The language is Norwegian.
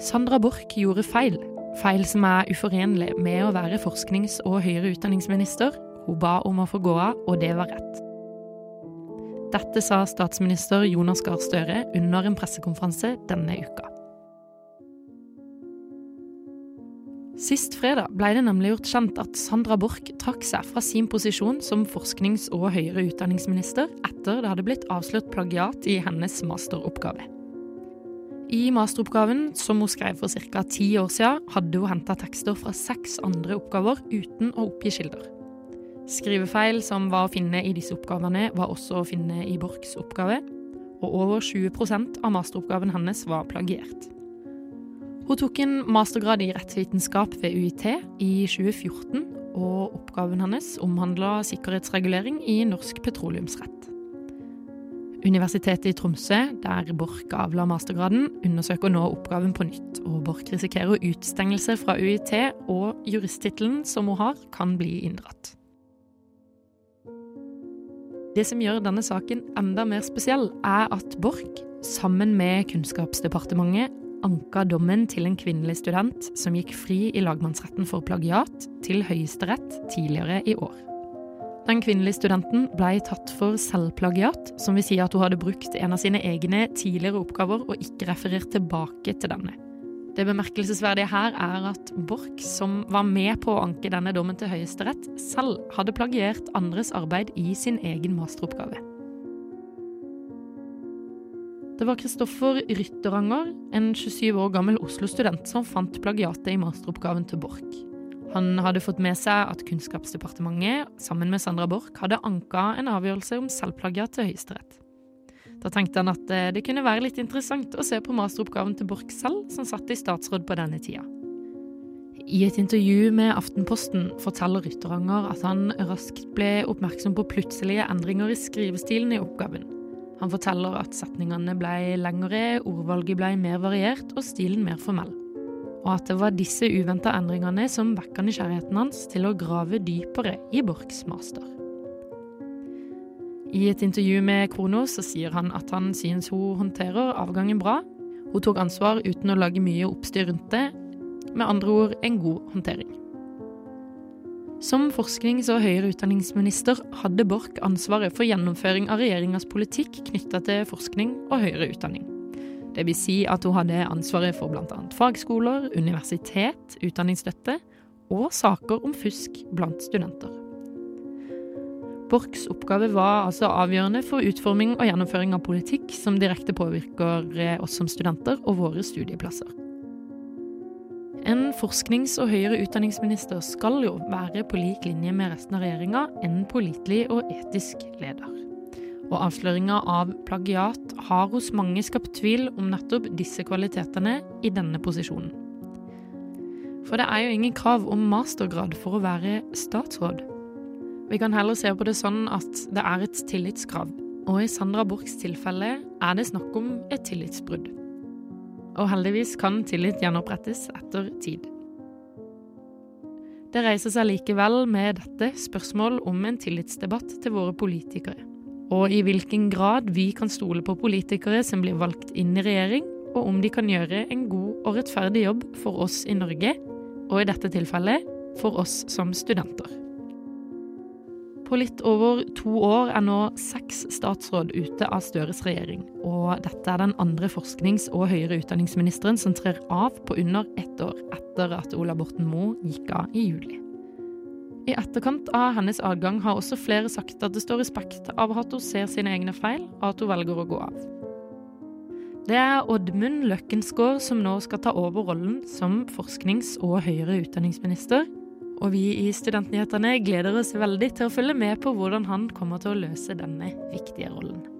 Sandra Borch gjorde feil. Feil som er uforenlig med å være forsknings- og høyere utdanningsminister. Hun ba om å få gå av, og det var rett. Dette sa statsminister Jonas Gahr Støre under en pressekonferanse denne uka. Sist fredag ble det nemlig gjort kjent at Sandra Borch trakk seg fra sin posisjon som forsknings- og høyere utdanningsminister etter det hadde blitt avslørt plagiat i hennes masteroppgave. I masteroppgaven, som hun skrev for ca. ti år siden, hadde hun henta tekster fra seks andre oppgaver uten å oppgi kilder. Skrivefeil som var å finne i disse oppgavene, var også å finne i Borchs oppgave, og over 20% av masteroppgaven hennes var plagiert. Hun tok en mastergrad i rettsvitenskap ved UiT i 2014, og oppgaven hennes omhandla sikkerhetsregulering i norsk petroleumsrett. Universitetet i Tromsø, der Borch avla mastergraden, undersøker nå oppgaven på nytt, og Borch risikerer utstengelse fra UiT, og juristtittelen som hun har, kan bli inndratt. Det som gjør denne saken enda mer spesiell, er at Borch, sammen med Kunnskapsdepartementet, anka dommen til en kvinnelig student som gikk fri i lagmannsretten for plagiat, til Høyesterett tidligere i år. Den kvinnelige studenten ble tatt for selvplagiat, som vil si at hun hadde brukt en av sine egne tidligere oppgaver og ikke referert tilbake til denne. Det bemerkelsesverdige her er at Borch, som var med på å anke denne dommen til Høyesterett, selv hadde plagiert andres arbeid i sin egen masteroppgave. Det var Kristoffer Rytteranger, en 27 år gammel Oslo-student, som fant plagiatet i masteroppgaven til Borch. Han hadde fått med seg at Kunnskapsdepartementet, sammen med Sandra Borch, hadde anka en avgjørelse om selvplagiat til Høyesterett. Da tenkte han at eh, det kunne være litt interessant å se på masteroppgaven til Borch selv, som satt i statsråd på denne tida. I et intervju med Aftenposten forteller Rytteranger at han raskt ble oppmerksom på plutselige endringer i skrivestilen i oppgaven. Han forteller at setningene ble lengre, ordvalget ble mer variert og stilen mer formell. Og at det var disse uventa endringene som vekka nysgjerrigheten hans til å grave dypere i Borchs master. I et intervju med Kronos så sier han at han synes hun håndterer avgangen bra. Hun tok ansvar uten å lage mye oppstyr rundt det. Med andre ord en god håndtering. Som forsknings- og høyere utdanningsminister hadde Borch ansvaret for gjennomføring av regjeringas politikk knytta til forskning og høyere utdanning. Det vil si at hun hadde ansvaret for bl.a. fagskoler, universitet, utdanningsstøtte og saker om fusk blant studenter. Borchs oppgave var altså avgjørende for utforming og gjennomføring av politikk som direkte påvirker oss som studenter og våre studieplasser. En forsknings- og høyere utdanningsminister skal jo være på lik linje med resten av regjeringa en pålitelig og etisk leder. Og avsløringa av plagiat har hos mange skapt tvil om nettopp disse kvalitetene i denne posisjonen. For det er jo ingen krav om mastergrad for å være statsråd. Vi kan heller se på det sånn at det er et tillitskrav, og i Sandra Borchs tilfelle er det snakk om et tillitsbrudd og heldigvis kan tillit gjenopprettes etter tid. Det reiser seg likevel med dette spørsmål om en tillitsdebatt til våre politikere, og i hvilken grad vi kan stole på politikere som blir valgt inn i regjering, og om de kan gjøre en god og rettferdig jobb for oss i Norge, og i dette tilfellet for oss som studenter. På litt over to år er nå seks statsråd ute av Støres regjering. Og dette er den andre forsknings- og høyere utdanningsministeren som trer av på under ett år etter at Ola Borten Moe gikk av i juli. I etterkant av hennes avgang har også flere sagt at det står respekt av at hun ser sine egne feil, og at hun velger å gå av. Det er Oddmund Løkkensgård som nå skal ta over rollen som forsknings- og høyere utdanningsminister, og vi i Studentnyhetene gleder oss veldig til å følge med på hvordan han kommer til å løse denne viktige rollen.